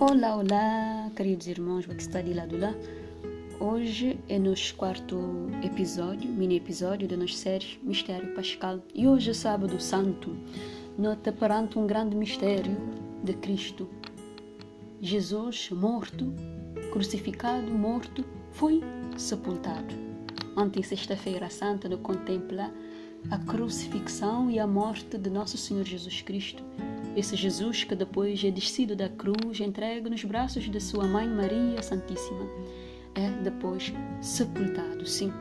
Olá, olá, queridos irmãos, que está de lado lá. Hoje é nosso quarto episódio, mini episódio da nossa série Mistério Pascal. E hoje é sábado santo. Nota perante um grande mistério de Cristo. Jesus morto, crucificado, morto, foi sepultado. Ontem, sexta-feira santa, nos contempla a crucifixão e a morte de nosso Senhor Jesus Cristo esse Jesus que depois é descido da cruz, entregue nos braços de sua mãe Maria Santíssima, é depois sepultado, sim.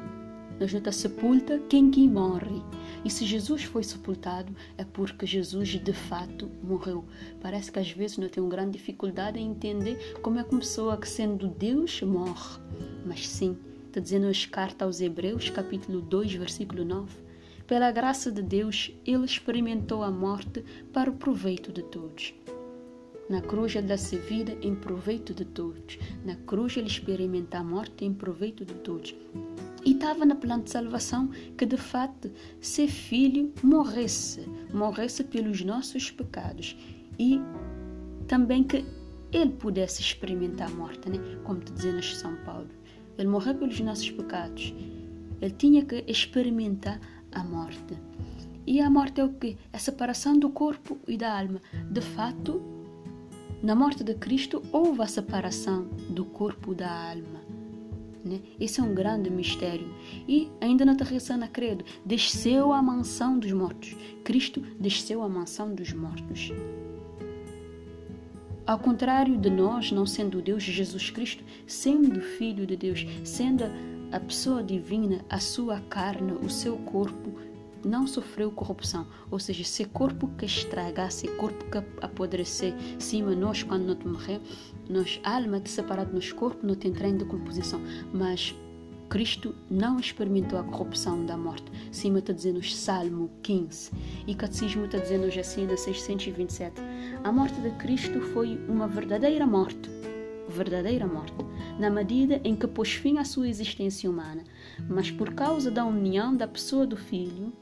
Nós não sepulta quem que morre. E se Jesus foi sepultado, é porque Jesus de fato morreu. Parece que às vezes não tem uma grande dificuldade em entender como é que uma pessoa que sendo Deus morre. Mas sim, está dizendo as cartas aos Hebreus, capítulo 2, versículo 9 pela graça de Deus, ele experimentou a morte para o proveito de todos. Na cruz ele dá-se vida em proveito de todos. Na cruz ele experimenta a morte em proveito de todos. E estava na plano de salvação que de fato ser filho morresse, morresse pelos nossos pecados e também que ele pudesse experimentar a morte, né? como te dizendo São Paulo. Ele morreu pelos nossos pecados. Ele tinha que experimentar a morte. E a morte é o que? A separação do corpo e da alma. De fato, na morte de Cristo houve a separação do corpo da alma. Né? Esse é um grande mistério. E ainda na terração na credo, desceu à mansão dos mortos. Cristo desceu à mansão dos mortos. Ao contrário de nós, não sendo Deus, Jesus Cristo, sendo Filho de Deus, sendo a pessoa divina, a sua carne, o seu corpo, não sofreu corrupção. Ou seja, se corpo que estragasse, corpo que apodrecer, cima nós, quando nós morrer, nós, alma de separado nos corpos, não tem treino de composição. Mas Cristo não experimentou a corrupção da morte. Cima está dizendo Salmo 15. E Catecismo está dizendo assim na 627. A morte de Cristo foi uma verdadeira morte verdadeira morte, na medida em que pôs fim à sua existência humana, mas por causa da união da pessoa do Filho,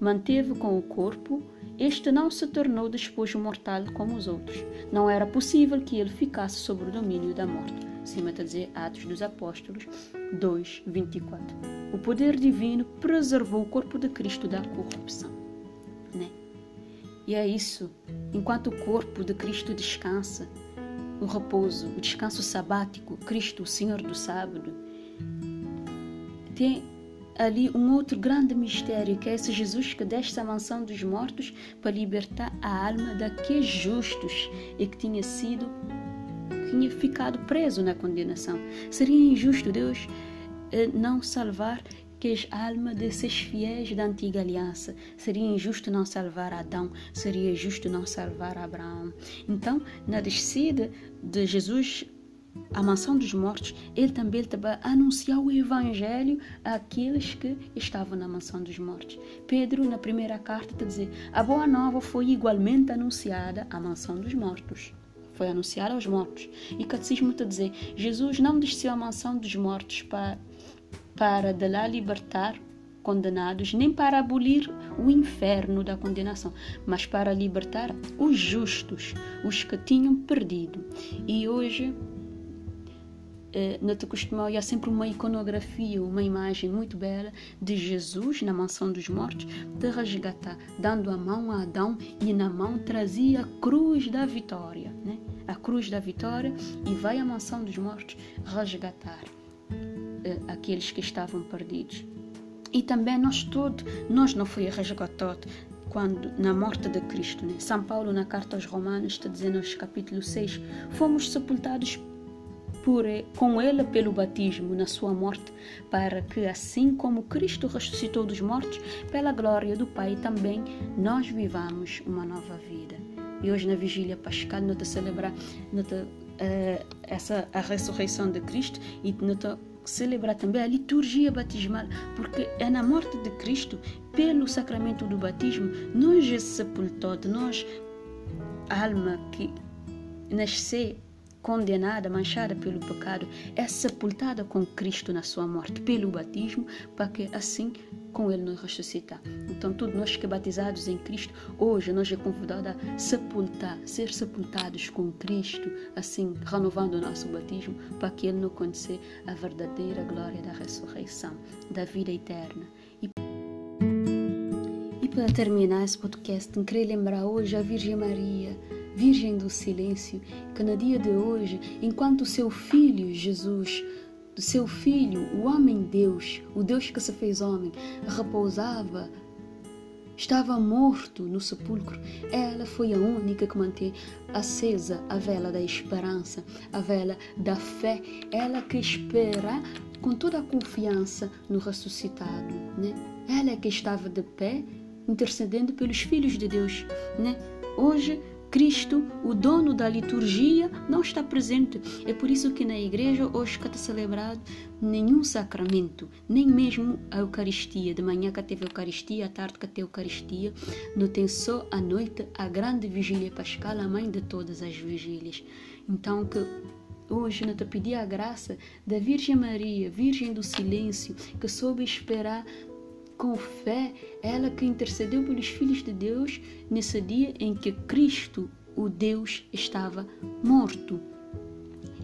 manteve com o corpo, este não se tornou despojo mortal como os outros. Não era possível que ele ficasse sob o domínio da morte. Cima a dizer Atos dos Apóstolos 2, 24. O poder divino preservou o corpo de Cristo da corrupção. Né? E é isso. Enquanto o corpo de Cristo descansa, o repouso, o descanso sabático, Cristo, o Senhor do sábado. Tem ali um outro grande mistério, que é esse Jesus que desce à mansão dos mortos para libertar a alma daqueles justos e que tinha sido tinha ficado preso na condenação. Seria injusto Deus eh, não salvar as almas desses fiéis da antiga aliança. Seria injusto não salvar Adão, seria justo não salvar Abraão. Então, na descida de Jesus à mansão dos mortos, ele também estava a anunciar o evangelho àqueles que estavam na mansão dos mortos. Pedro, na primeira carta, está a dizer: a boa nova foi igualmente anunciada à mansão dos mortos foi anunciada aos mortos. E o catecismo está a dizer: Jesus não desceu à mansão dos mortos para para de lá libertar condenados, nem para abolir o inferno da condenação, mas para libertar os justos, os que tinham perdido. E hoje, eh, no Tecostumão, há sempre uma iconografia, uma imagem muito bela de Jesus na mansão dos mortos, de resgatar, dando a mão a Adão e na mão trazia a cruz da vitória, né? a cruz da vitória, e vai à mansão dos mortos resgatar aqueles que estavam perdidos. E também nós todos, nós não foi resgatado quando na morte de Cristo. Né? São Paulo na carta aos Romanos está dizendo no capítulo 6, fomos sepultados por, com ele pelo batismo na sua morte, para que assim como Cristo ressuscitou dos mortos, pela glória do Pai também nós vivamos uma nova vida. E hoje na vigília pascal nós celebrar nós, uh, essa a ressurreição de Cristo e nós celebrar também a liturgia batismal, porque é na morte de Cristo, pelo sacramento do batismo, nós é sepultado, nós, alma que nasceu condenada, manchada pelo pecado, é sepultada com Cristo na sua morte, pelo batismo, para que assim com Ele nos ressuscitar. Então, todos nós que batizados em Cristo, hoje nós é convidado a sepultar, ser sepultados com Cristo, assim, renovando o nosso batismo, para que Ele nos conhecer a verdadeira glória da ressurreição, da vida eterna. E, para terminar esse podcast, queria lembrar hoje a Virgem Maria, Virgem do Silêncio, que no dia de hoje, enquanto seu filho Jesus do seu filho, o homem Deus, o Deus que se fez homem, repousava, estava morto no sepulcro. Ela foi a única que manteve acesa a vela da esperança, a vela da fé. Ela que espera com toda a confiança no ressuscitado, né? Ela que estava de pé intercedendo pelos filhos de Deus, né? Hoje Cristo, o dono da liturgia, não está presente. É por isso que na igreja hoje está celebrado nenhum sacramento, nem mesmo a Eucaristia. De manhã que teve a Eucaristia, à tarde que teve a Eucaristia. Não tem só à noite a grande vigília pascal, a mãe de todas as vigílias. Então que Hoje, não te pedir a graça da Virgem Maria, Virgem do Silêncio, que soube esperar com fé, ela que intercedeu pelos filhos de Deus nesse dia em que Cristo, o Deus, estava morto.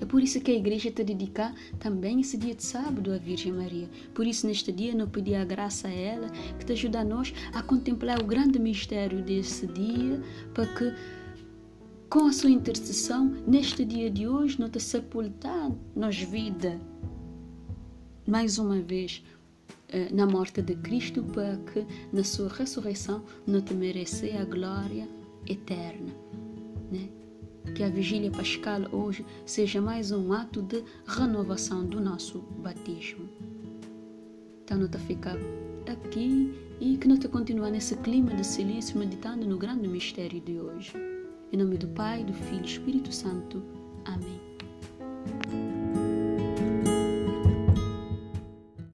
É por isso que a igreja te dedica também esse dia de sábado à Virgem Maria. Por isso, neste dia, não pedir a graça a ela, que te ajuda a nós a contemplar o grande mistério desse dia, para que, com a sua intercessão, neste dia de hoje, não te sepultar nos vida. Mais uma vez, na morte de Cristo para que na sua ressurreição te merecer a glória eterna. Né? Que a vigília pascal hoje seja mais um ato de renovação do nosso batismo. Então te ficar aqui e que te continuar nesse clima de silêncio meditando no grande mistério de hoje. Em nome do Pai, do Filho e do Espírito Santo. Amém.